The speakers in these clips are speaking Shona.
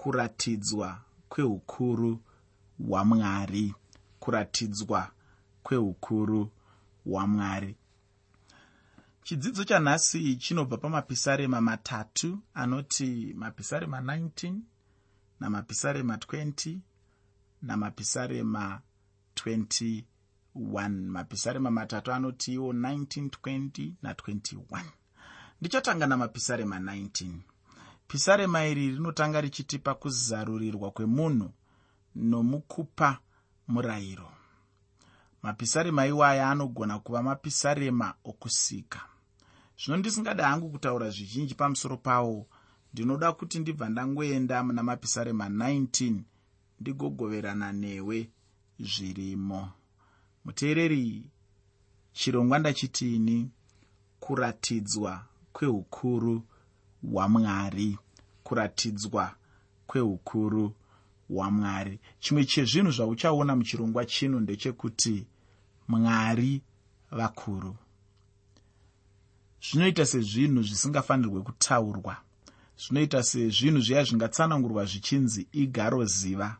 kuratidzwa kweukuru hwamwari. Kuratidzwa kweukuru hwamwari. Chidzidzo chanhasi chinobva pamapisarema matatu anoti mapisarema 19 namapisarema 20 namapisarema 21 mapisarema matatu anoti iwo 1920 na21 ndichatanga namapisarema 19 pisarema iri rinotanga richitipa kuzarurirwa kwemunhu nomukupa murayiro. Mapisarema iwaya anogona kuva mapisarema okusika. Zvino ndisingada hangu kutaura zvizhinji pamusoro pawo. Ndinoda kuti ndibva ndangoenda muna mapisarema 19 ndigogoverana newe zvirimo. Muteereri chirongwa ndachitini kuratidzwa kweukuru hwamwari kuratidzwa kweukuru hwamwari. Chimwe chezvinhu zvauchaona muchirongwa chino ndechekuti mwari vakuru. Zvinoita sezvinhu zvisingafanirwe kutaurwa. Zvinoita sezvinhu zviya zvingatsanangurwa zvichinzi igaro ziva.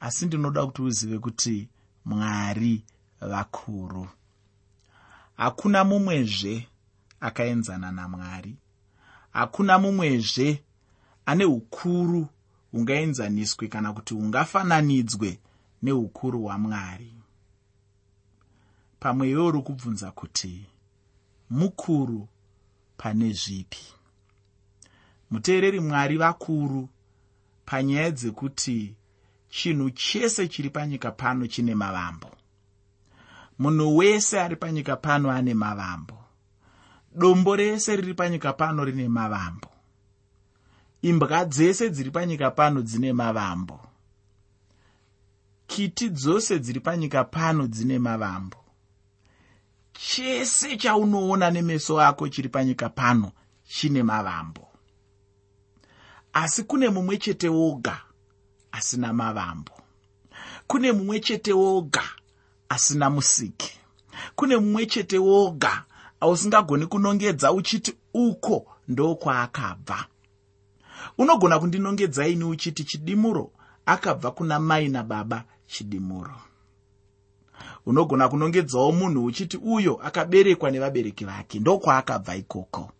Asi ndinoda kuti uzive kuti mwari vakuru. Hakuna mumwezve akaenzana namwari. Hakuna mumwezve ane ukuru hungaenzaniswe kana kuti hungafananidzwe neukuru hwamwari. Pamwe iwo uri kubvunza kuti mukuru pane zvipi? Muteereri mwari vakuru panyaya dzekuti chinhu chese chiri panyika pano chine mavambo. Munhu wese ari panyika pano ane mavambo. Dombo rese riri panyika pano rine mavambo imbwa dzese dziri panyika pano dzine mavambo. Kiti dzose dziri panyika pano dzine mavambo. Chese chaunoona nemeso ako chiri panyika pano chine mavambo. Asi kune mumwe chete woga asina mavambo. Kune mumwe chete woga asina musiki. Kune mumwe chete woga ausingagoni kunongedza uchiti uko ndokwaakabva unogona kundinongedza ini uchiti chidimuro? Akabva kuna mai nababa chidimuro. Unogona kunongedzawo munhu uchiti uyo akaberekwa nevabereki vake ndokwaakabva ikoko.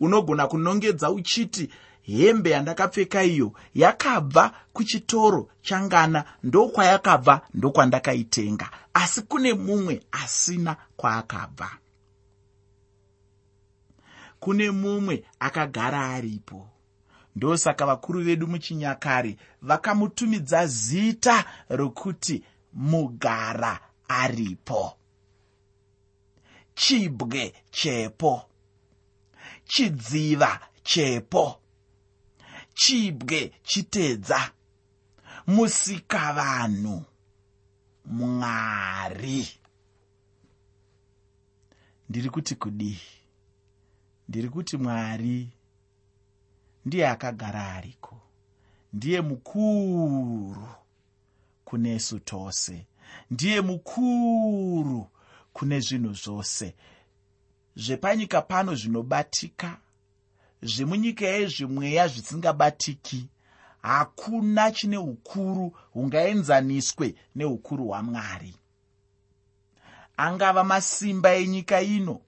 Unogona kunongedza uchiti hembe yandakapfeka iyo yakabva kuchitoro changana ndokwayakabva ndokwandakaitenga. Asi kune mumwe asina kwaakabva. Kune mumwe akagara aripo ndosaka vakuru vedu muchinyakare vakamutumidza zita rokuti mugara aripo. Chibwe chepo. Chidziva chepo. Chibwe chitedza. Musikavanhu. Mwari. Ndiri kuti kudii? Ndiri kuti mwari ndiye akagara ariko. Ndiye mukuru kunesu tose. Ndiye mukuru kune zvinhu zvose. Zvepanyika pano zvinobatika zvemunyika yezvimweya zvisingabatiki hakuna chine ukuru hungaenzaniswe neukuru hwamwari. Angava masimba enyika ino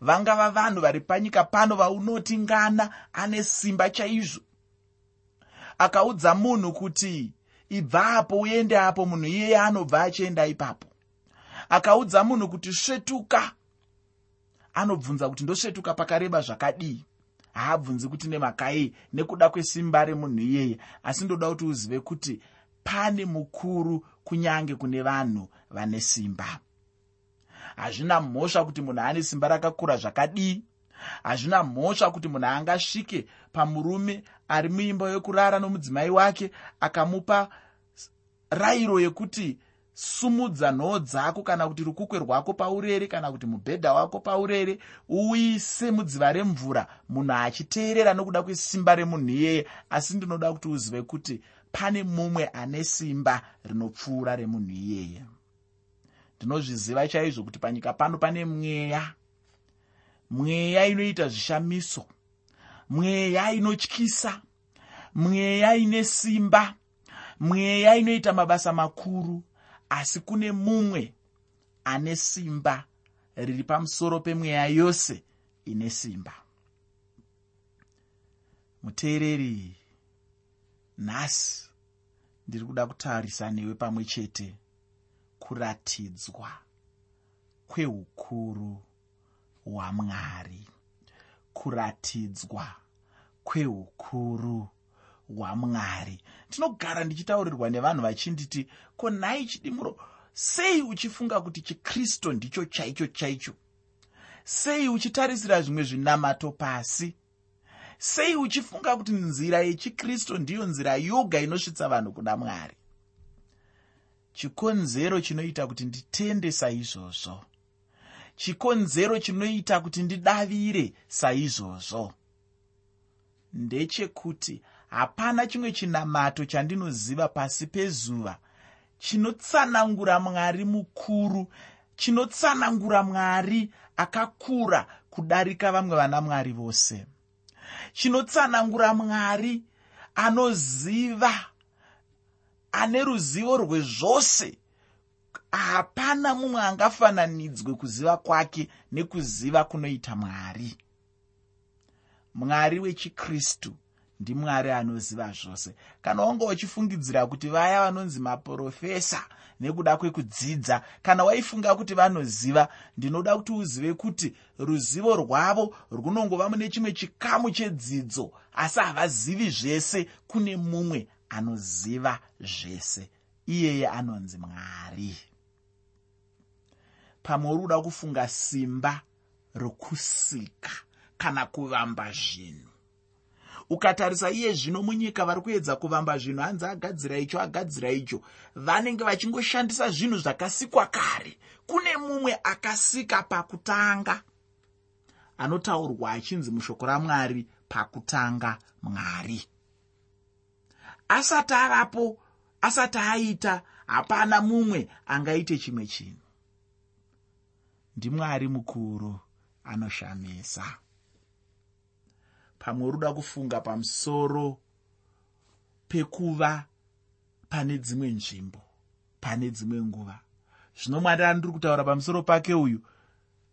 vangava vanhu vari panyika pano vaunoti ngana ane simba chaizvo. Akaudza munhu kuti ibva apo uende apo munhu iyeye anobva achienda ipapo. Akaudza munhu kuti svetuka. Anobvunza kuti ndosvetuka pakareba zvakadii? Haabvunzi kuti nemakai nekuda kwesimba remunhu iyeye. Asi ndoda kuti uzive kuti pane mukuru kunyange kune vanhu vane simba hazvina mhosva kuti munhu ane simba rakakura zvakadii? Hazvina mhosva kuti munhu angasvike pamurume ari muimba yokurara nomudzimai wake akamupa rayiro yekuti sumudza nhoo dzako kana kuti rukukwe rwako paurere kana kuti mubhedha wako paurere uise mudziva remvura. Munhu achiteerera nokuda kwesimba remunhu iyeye asi ndinoda kuti uzive kuti pane mumwe ane simba rinopfuura remunhu iyeye ndinozviziva chaizvo kuti panyika pano pane mweya. Mweya inoita zvishamiso. Mweya inotyisa. Mweya ine simba. Mweya inoita mabasa makuru. Asi kune mumwe ane simba riri pamusoro pemweya yose ine simba. Muteereri nhasi ndiri kuda kutarisa newe pamwe chete kuratidzwa kweukuru hwamwari. Kuratidzwa kweukuru hwamwari. Ndinogara ndichitaurirwa nevanhu vachinditi ko nhai chidimuro sei uchifunga kuti chikristu ndicho chaicho chaicho? Sei uchitarisira zvimwe zvinamato pasi? Sei uchifunga kuti nzira yechikristu ndiyo nzira yoga inosvitsa vanhu kuna mwari chikonzero chinoita kuti nditende saizvozvo. Chikonzero chinoita kuti ndidavire saizvozvo. Ndechekuti hapana chimwe chinamato chandinoziva pasi pezuva chinotsanangura mwari mukuru chinotsanangura mwari akakura kudarika vamwe vana mwari vose. Chinotsanangura mwari anoziva ane ruzivo rwezvose. Hapana mumwe angafananidzwe kuziva kwake nekuziva kunoita mwari. Mwari wechikristu ndimwari anoziva zvose. Kana wanga uchifungidzira kuti vaya vanonzi maprofesa nekuda kwekudzidza kana waifunga kuti vanoziva ndinoda kuti uzive kuti ruzivo rwavo runongova mune chimwe chikamu chedzidzo asi havazivi zvese kune mumwe anoziva zvese. Iyeye anonzi mwari. Pamwe uri kuda kufunga simba rokusika kana kuvamba zvinhu. Ukatarisa iye zvino munyika vari kuedza kuvamba zvinhu hanzi agadzira icho agadzira icho. Vanenge vachingoshandisa zvinhu zvakasikwa kare. Kune mumwe akasika pakutanga. Anotaurwa achinzi mushoko ramwari pakutanga mwari asati avapo asati aita hapana mumwe angaite chimwe chinhu. Ndimwari mukuru anoshamisa. Pamwe uruda kufunga pamusoro pekuva pane dzimwe nzvimbo pane dzimwe nguva. Zvino mwari andiri kutaura pamusoro pake uyu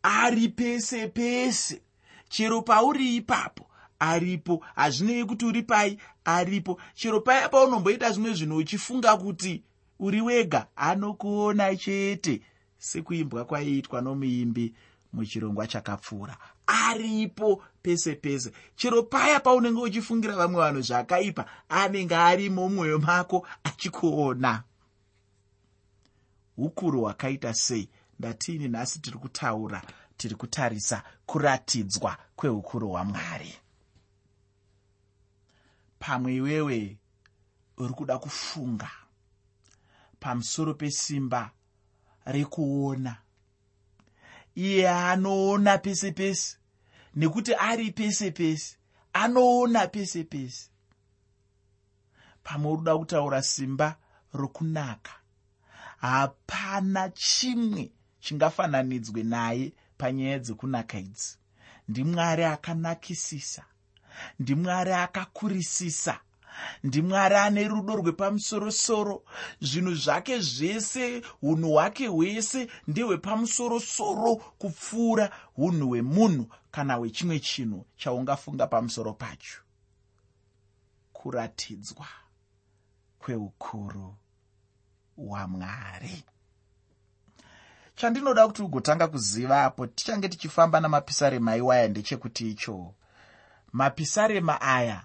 ari pese pese. Chero pauri ipapo aripo. Hazvinei kuti uri pai aripo. Chero paya paunomboita zvimwe zvinhu uchifunga kuti uri wega anokuona chete sekuimbwa kwaiitwa nomuimbi muchirongwa chakapfuura. Aripo pese pese. Chero paya paunenge uchifungira vamwe vanhu zvakaipa anenge arimo mumwoyo mako achikuona. Ukuru hwakaita sei? Ndatiini nhasi tiri kutaura tiri kutarisa kuratidzwa kweukuru hwamwari pamwe iwewe uri kuda kufunga. Pamusoro pesimba rekuona. Iye anoona pese pese nekuti ari pese pese anoona pese pese. Pamwe uruda kutaura simba rokunaka hapana chimwe chingafananidzwe naye panyaya dzekunaka idzi. Ndimwari akanakisisa ndimwari akakurisisa. Ndimwari ane rudo rwepamusorosoro. Zvinhu zvake zvese unhu hwake hwese ndehwepamusorosoro kupfuura unhu hwemunhu kana hwechimwe chinhu chaungafunga pamusoro pacho. Kuratidzwa kweukuru hwamwari. Chandinoda kuti ugotanga kuziva apo tichange tichifamba namapisarema aiwaya ndechekuti icho mapisarema aya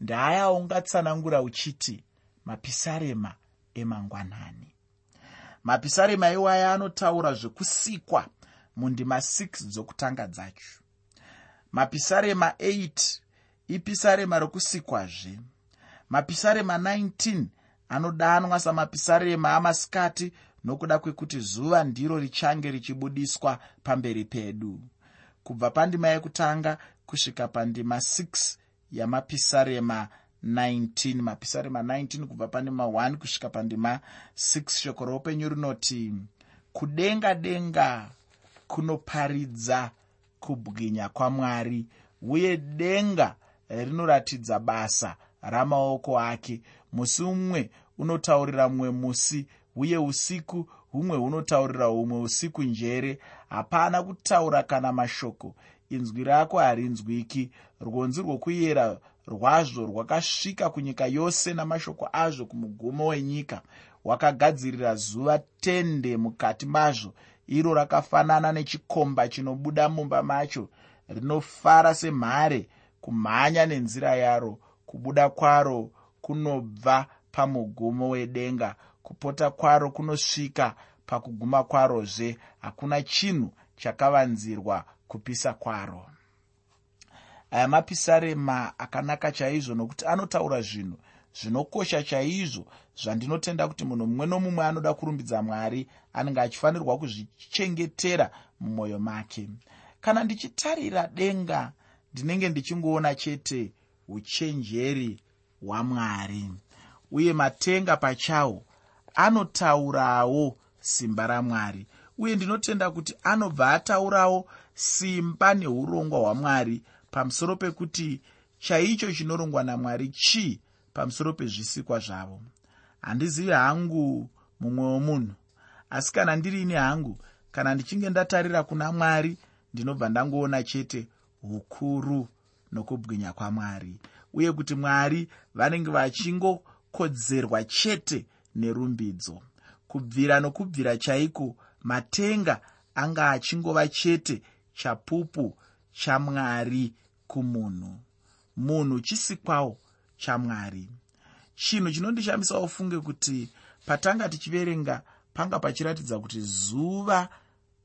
ndaaya ungatsanangura uchiti mapisarema emangwanani. Mapisarema iwaya anotaura zvekusikwa mundima 6 dzokutanga dzacho. Mapisarema 8 ipisarema rokusikwazve. Mapisarema 19 anodanwa samapisarema amasikati nokuda kwekuti zuva ndiro richange richibudiswa pamberi pedu. Kubva pandima yekutanga kusvika pandima 6 yamapisarema 19 mapisarema 19 kubva pandima 1 kusvika pandima 6 shoko roupenyu rinoti kudenga denga kunoparidza kubwinya kwamwari uye denga rinoratidza basa ramaoko ake. Musi umwe unotaurira mumwe musi uye usiku humwe hunotaurira humwe usiku njere. Hapana kutaura kana mashoko inzwi rako harinzwiki. Rwonzi rwokuyera rwazvo rwakasvika kunyika yose namashoko azvo kumugomo wenyika. Wakagadzirira zuva tende mukati mazvo. Iro rakafanana nechikomba chinobuda mumba macho rinofara semhare kumhanya nenzira yaro kubuda kwaro kunobva pamugumo wedenga. Kupota kwaro kunosvika pakuguma kwarozve. Hakuna chinhu chakavanzirwa kupisa kwaro. Aya mapisarema akanaka chaizvo nokuti anotaura zvinhu zvinokosha chaizvo zvandinotenda kuti munhu mumwe nomumwe anoda kurumbidza mwari anenge achifanirwa kuzvichengetera mumwoyo make. Kana ndichitarira denga ndinenge ndichingoona chete uchenjeri hwamwari. Uye matenga pachawo anotaurawo simba ramwari. Uye ndinotenda kuti anobva ataurawo simba neurongwa hwamwari pamusoro pekuti chaicho chinorongwa namwari chii pamusoro pezvisikwa zvavo. Handizivi hangu mumwe womunhu asi kana ndirini hangu kana ndichinge ndatarira kuna mwari ndinobva ndangoona chete ukuru nokubwinya kwamwari uye kuti mwari vanenge vachingokodzerwa chete nerumbidzo. Kubvira nokubvira chaiko matenga anga achingova chete chapupu chamwari kumunhu. Munhu chisikwawo chamwari. Chinhu chinondishamisawo funge kuti patanga tichiverenga panga pachiratidza kuti zuva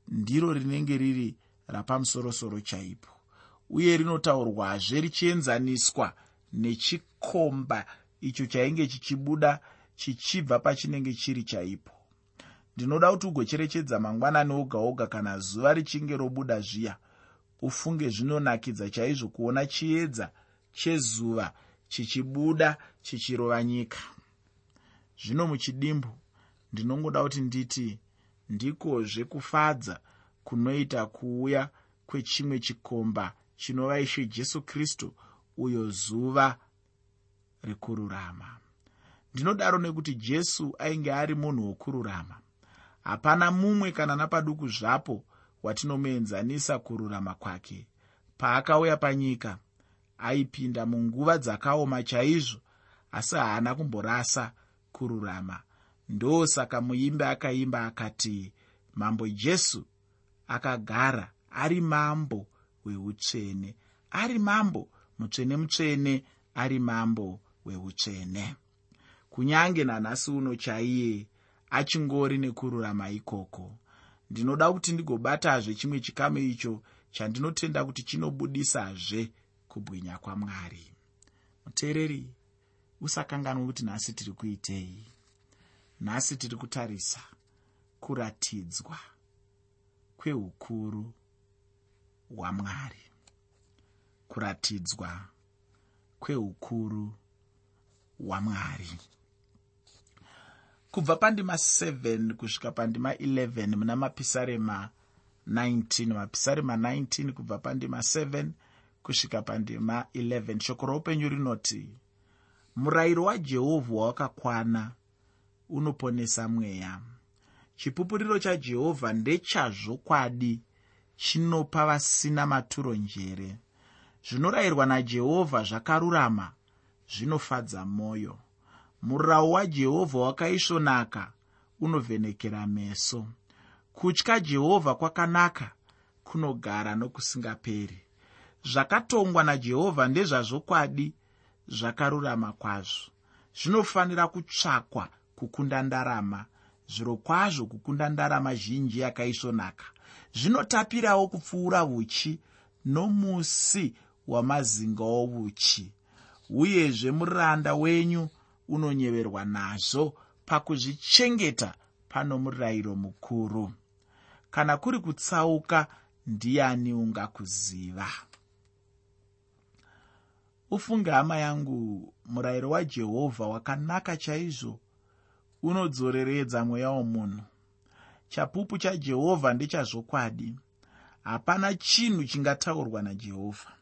ndiro rinenge riri rapamusorosoro chaipo uye rinotaurwazve richienzaniswa nechikomba icho chainge chichibuda chichibva pachinenge chiri chaipo ndinoda kuti ugocherechedza mangwanani oga oga kana zuva richinge robuda zviya. Ufunge zvinonakidza chaizvo kuona chiedza chezuva chichibuda chichirova nyika. Zvino muchidimbu ndinongoda kuti nditi ndikozve kufadza kunoita kuuya kwechimwe chikomba chinova ishe jesu kristu uyo zuva rekururama. Ndinodaro nekuti jesu ainge ari munhu wokururama hapana mumwe kana napaduku zvapo watinomuenzanisa kururama kwake. Paakauya panyika aipinda munguva dzakaoma chaizvo asi haana kumborasa kururama. Ndosaka muimbi akaimba akati mambo jesu akagara ari mambo weutsvene. Ari mambo mutsvene mutsvene ari mambo weutsvene. Kunyange nanhasi uno chaiye achingori nekururama ikoko. Ndinoda kuti ndigobatazve chimwe chikamu icho chandinotenda kuti chinobudisazve kubwinya kwamwari. Muteereri usakanganwa kuti nhasi tiri kuitei? Nhasi tiri kutarisa kuratidzwa kweukuru hwamwari. Kuratidzwa kweukuru hwamwari kubva pandima 7 kusvika pandima 11 muna mapisarema 19 mapisarema 19 kubva pandima 7 kusvika pandima 11 shoko roupenyu rinoti murayiro wajehovha wakakwana unoponesa mweya. Chipupuriro chajehovha ndechazvokwadi chinopa vasina maturo njere zvinorayirwa najehovha zvakarurama zvinofadza mwoyo murau wajehovha wakaisvonaka unovhenekera meso. Kutya jehovha kwakanaka kunogara nokusingaperi. Zvakatongwa najehovha ndezvazvokwadi zvakarurama kwazvo. Zvinofanira kutsvakwa kukunda ndarama zviro kwazvo kukunda ndarama zhinji yakaisvonaka. Zvinotapirawo kupfuura uchi nomusi wamazinga ouchi. Uyezve muranda wenyu unonyeverwa nazvo pakuzvichengeta pano murayiro mukuru. Kana kuri kutsauka ndiani ungakuziva? Ufunge hama yangu murayiro wajehovha wakanaka chaizvo. Unodzoreredza mweya womunhu. Chapupu chajehovha ndechazvokwadi hapana chinhu chingataurwa najehovha.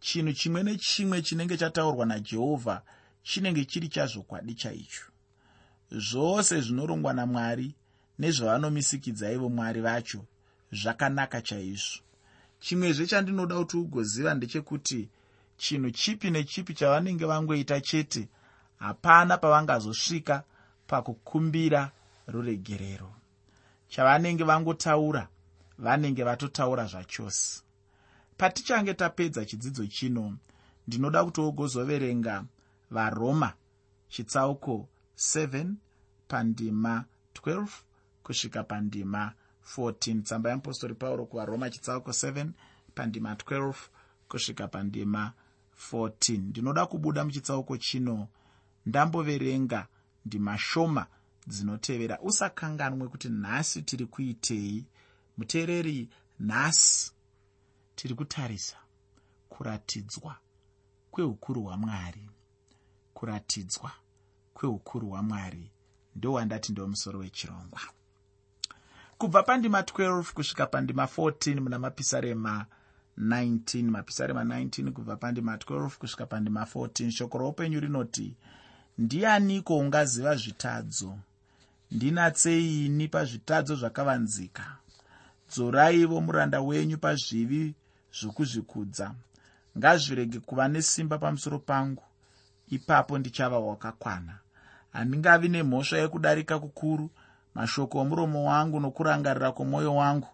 Chinhu chimwe nechimwe chinenge chataurwa najehovha chinenge chiri chazvokwadi chaicho zvose zvinorongwa namwari nezvavanomisikidza ivo mwari vacho zvakanaka chaizvo. Chimwezve chandinoda kuti ugoziva ndechekuti chinhu chipi nechipi chavanenge vangoita chete hapana pavangazosvika pakukumbira ruregerero. Chavanenge vangotaura vanenge vatotaura zvachose. Patichange tapedza chidzidzo chino ndinoda kuti wogozoverenga varoma chitsauko 7 pandima 12 kusvika pandima 14 tsamba yeapostori pauro kuvaroma chitsauko 7 pandima 12 kusvika pandima 14 ndinoda kubuda muchitsauko chino ndamboverenga ndima shoma dzinotevera. Usakanganwe kuti nhasi tiri kuitei. Muteereri nhasi tiri kutarisa kuratidzwa kweukuru hwamwari kuratidzwa kweukuru hwamwari ndowandati ndomusoro wechirongwa. Kubva pandima 12 kusvika pandima 14 muna mapisarema 19 mapisarema 19 kubva pandima 12 kusvika pandima 14 shoko roupenyu rinoti ndianiko ungaziva zvitadzo? Ndinatseini pazvitadzo zvakavanzika. Dzoraivo muranda wenyu pazvivi zvokuzvikudza. Ngazvirege kuva nesimba pamusoro pangu ipapo ndichava wakakwana. Handingavi nemhosva yekudarika kukuru mashoko omuromo wangu nokurangarira kwomwoyo wangu.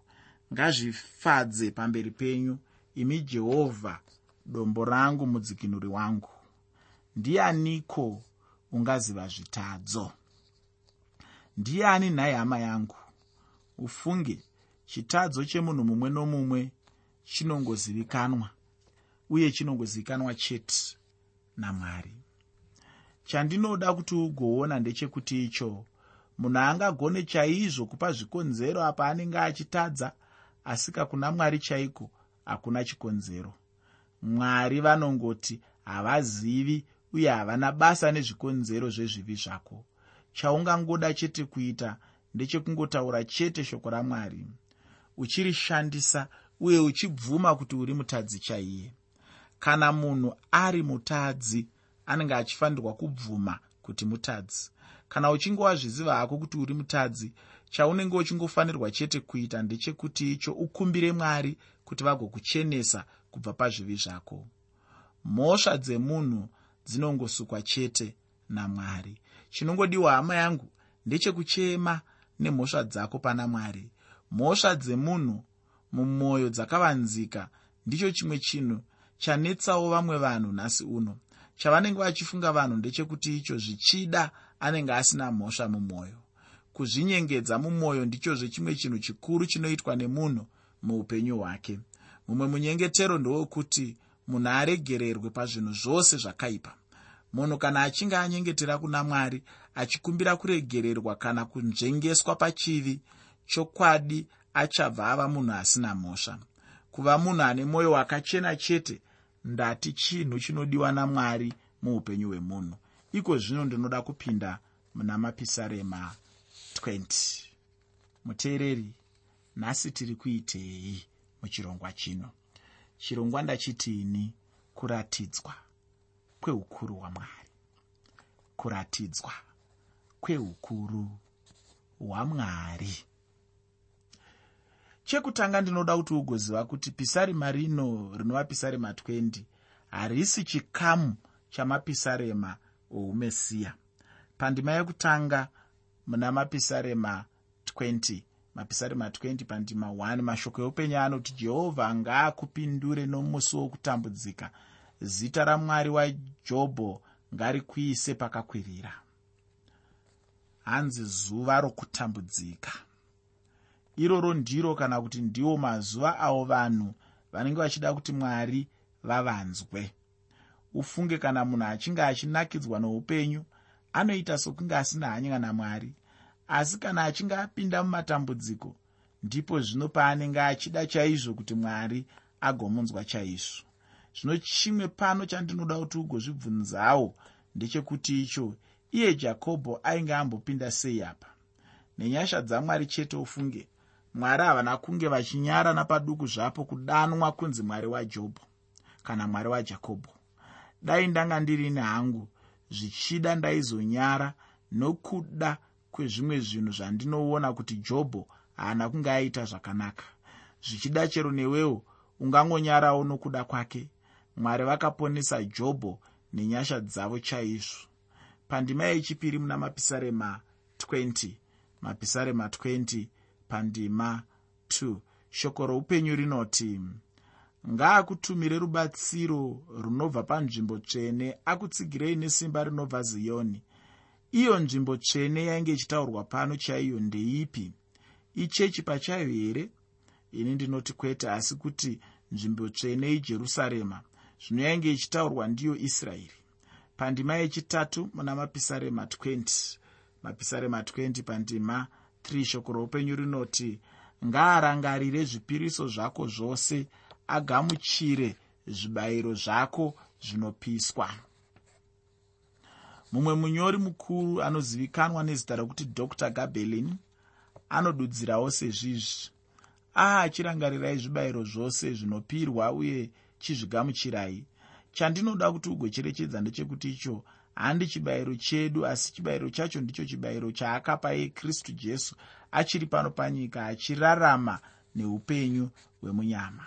Ngazvifadze pamberi penyu imi jehovha dombo rangu mudzikinuri wangu. Ndianiko ungaziva zvitadzo? Ndiani nhai hama yangu? Ufunge chitadzo chemunhu mumwe nomumwe chinongozivikanwa uye chinongozivikanwa chete namwari chandinoda kuti ugoona ndechekuti icho. Munhu angagone chaizvo kupa zvikonzero apa anenge achitadza asika kuna mwari chaiko hakuna chikonzero. Mwari vanongoti havazivi uye havana basa nezvikonzero zvezvivi zvako. Chaungangoda chete kuita ndechekungotaura chete shoko ramwari. Uchirishandisa uye uchibvuma kuti uri mutadzi chaiye. Kana munhu ari mutadzi anenge achifanirwa kubvuma kuti mutadzi. Kana uchinge wazviziva hako kuti uri mutadzi chaunenge uchingofanirwa chete kuita ndechekuti icho ukumbire mwari kuti vagokuchenesa kubva pazvivi zvako. Mhosva dzemunhu dzinongosukwa chete namwari. Chinongodiwa hama yangu ndechekuchema nemhosva dzako pana mwari. Mhosva dzemunhu mumwoyo dzakavanzika ndicho chimwe chinhu chanetsawo vamwe vanhu nhasi uno chavanenge vachifunga vanhu ndechekuti icho zvichida anenge asina mhosva mumwoyo. Kuzvinyengedza mumwoyo ndichozve chimwe chinhu chikuru chinoitwa nemunhu muupenyu hwake. Mumwe munyengetero ndewekuti munhu aregererwe pazvinhu zvose zvakaipa. Munhu kana achinge anyengetera kuna mwari achikumbira kuregererwa kana kunzvengeswa pachivi chokwadi achabva ava munhu asina mhosva. Kuva munhu ane mwoyo wakachena chete ndati chinhu chinodiwa namwari muupenyu hwemunhu. Iko zvino ndinoda kupinda muna mapisarema 20 muteereri nhasi tiri kuitei muchirongwa chino? Chirongwa ndachitini kuratidzwa kweukuru hwamwari. Kuratidzwa kweukuru hwamwari chekutanga ndinoda kuti ugoziva kuti pisarema rino rinova pisarema 20 harisi chikamu chamapisarema oumesiya. Pandima yekutanga muna mapisarema 20 mapisarema 20 pandima 1 mashoko eupenyu anoti jehovha ngaakupindure nomusi wokutambudzika. Zita ramwari wajobho ngarikuise pakakwirira. Hanzi zuva rokutambudzika iroro ndiro kana kuti ndiwo mazuva avo vanhu vanenge vachida kuti mwari vavanzwe. Ufunge kana munhu achinge achinakidzwa noupenyu anoita sokunge asina hanya namwari asi kana achinge apinda mumatambudziko ndipo zvino paanenge achida chaizvo kuti mwari agomunzwa chaizvo. Zvino chimwe pano chandinoda kuti ugozvibvunzawo ndechekuti icho iye jakobho ainge ambopinda sei apa? Nenyasha dzamwari chete ufunge mwari havana kunge vachinyara napaduku zvapo kudanwa kunzi mwari wajobho kana mwari wajakobho. Dai ndanga ndiri nehangu zvichida ndaizonyara nokuda kwezvimwe zvinhu zvandinoona kuti jobho haana kunge aita zvakanaka. Zvichida chero newewo ungangonyarawo nokuda kwake. Mwari vakaponesa jobho nenyasha dzavo chaizvo. Pandima yechipiri muna mapisarema 20 mapisarema 20 pandima 2 shoko roupenyu rinoti ngaakutumire rubatsiro runobva panzvimbo tsvene akutsigirei nesimba rinobva ziyoni. Iyo nzvimbo tsvene yainge ichitaurwa pano chaiyo ndeipi? Ichechi pachayo here? Ini ndinoti kwete asi kuti nzvimbo tsvene ijerusarema zvino yainge ichitaurwa ndiyo israeri. Pandima yechitatu muna mapisarema 20 mapisarema 20 pandima 3 shoko roupenyu rinoti ngaarangarire zvipiriso zvako zvose agamuchire zvibayiro zvako zvinopiswa. Mumwe munyori mukuru anozivikanwa nezita rokuti dr gabelin anodudzirawo sezvizvi. Aachirangarirai zvibayiro zvose zvinopirwa uye chizvigamuchirai. Chandinoda kuti ugocherechedza ndechekuti icho handi chibayiro chedu asi chibayiro chacho ndicho chibayiro chaakapa yekristu jesu achiri pano panyika achirarama neupenyu hwemunyama.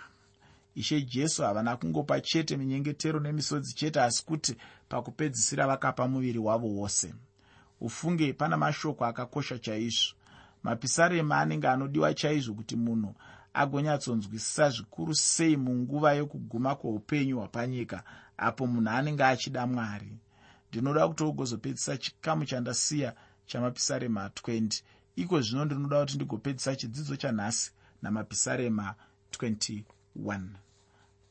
Ishe jesu havana kungopa chete minyengetero nemisodzi chete asi kuti pakupedzisira vakapa muviri wavo wose. Ufunge pana mashoko akakosha chaizvo. Mapisarema anenge anodiwa chaizvo kuti munhu agonyatsonzwisisa zvikuru sei munguva yokuguma kweupenyu hwapanyika apo munhu anenge achida mwari ndinoda kuti ugozopedzisa chikamu chandasiya chamapisarema 20 iko zvino ndinoda kuti ndigopedzisa chidzidzo chanhasi namapisarema 21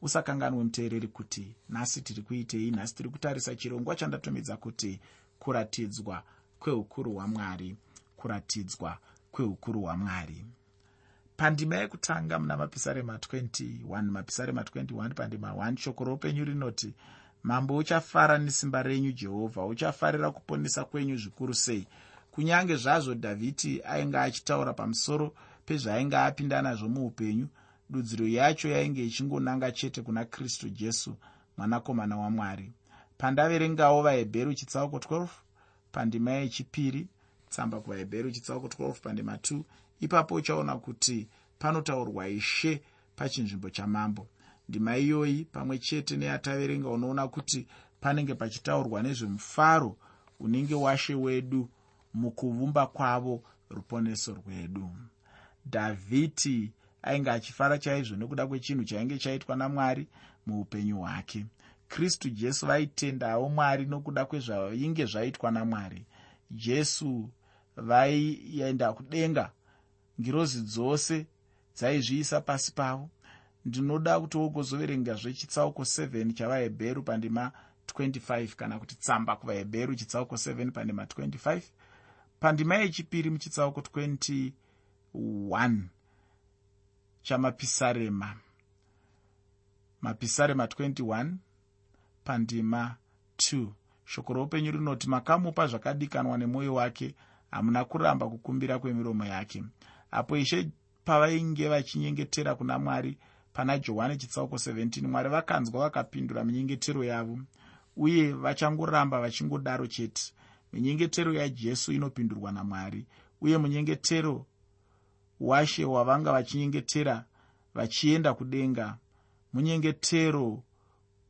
usakanganwe muteereri kuti nhasi tiri kuitei nhasi tiri kutarisa chirongwa chandatomedza kuti kuratidzwa kweukuru hwamwari kuratidzwa kweukuru hwamwari. Pandima yekutanga muna mapisarema 21 mapisarema 21 pandima 1 shoko roupenyu rinoti mambo uchafara nesimba renyu jehovha uchafarira kuponesa kwenyu zvikuru sei? Kunyange zvazvo dhavhidi ainge achitaura pamusoro pezvaainge apinda nazvo muupenyu dudziro yacho yainge ichingonanga chete kuna kristu jesu mwanakomana wamwari. Pandaverengawo vahebheru chitsauko 12 pandima yechipiri tsamba kuvahebheru chitsauko 12 pandima 2 ipapo uchaona kuti panotaurwa ishe pachinzvimbo chamambo ndima iyoyi pamwe chete neyataverenga unoona kuti panenge pachitaurwa nezvemufaro unenge washe wedu mukuvumba kwavo ruponeso rwedu. Dhavhidi ainge achifara chaizvo nekuda kwechinhu chainge chaitwa namwari muupenyu hwake. Kristu jesu vaitendawo mwari nokuda kwezvainge zvaitwa namwari. Jesu vaienda kudenga ngirozi dzose dzaizviisa pasi pavo ndinoda kuti wogozoverengazve chitsauko 7 chavahebheru pandima 25 kana kuti tsamba kuvahebheru chitsauko 7 pandima 25 pandima yechipiri muchitsauko 21 chamapisarema. Mapisarema 21 pandima 2 shoko roupenyu rinoti makamupa zvakadikanwa nemwoyo wake hamuna kuramba kukumbira kwemiromo yake. Apo ishe pavainge vachinyengetera kuna mwari pana johani chitsauko 17 mwari vakanzwa vakapindura minyengetero yavo uye vachangoramba vachingodaro chete. Minyengetero yajesu inopindurwa namwari uye munyengetero washe wavanga vachinyengetera vachienda kudenga munyengetero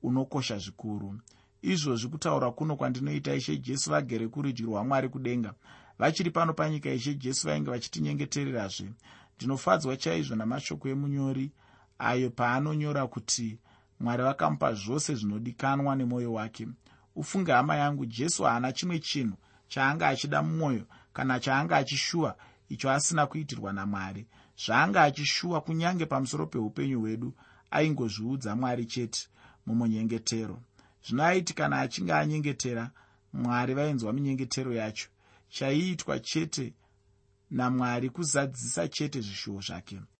unokosha zvikuru. Izvozvi kutaura kuno kwandinoita ishe jesu vagere kurudyi rwamwari kudenga vachiri pano panyika ishe jesu vainge vachitinyengetererazve ndinofadzwa chaizvo namashoko emunyori ayo paanonyora kuti mwari vakamupa zvose zvinodikanwa nemwoyo wake. Ufunge hama yangu jesu haana chimwe chinhu chaanga achida mumwoyo kana chaanga achishuwa icho asina kuitirwa namwari. Zvaanga achishuwa kunyange pamusoro peupenyu hwedu aingozviudza mwari chete mumunyengetero. Zvino aiti kana achinge anyengetera mwari vainzwa minyengetero yacho. Chaiitwa chete namwari kuzadzisa chete zvishuwo zvake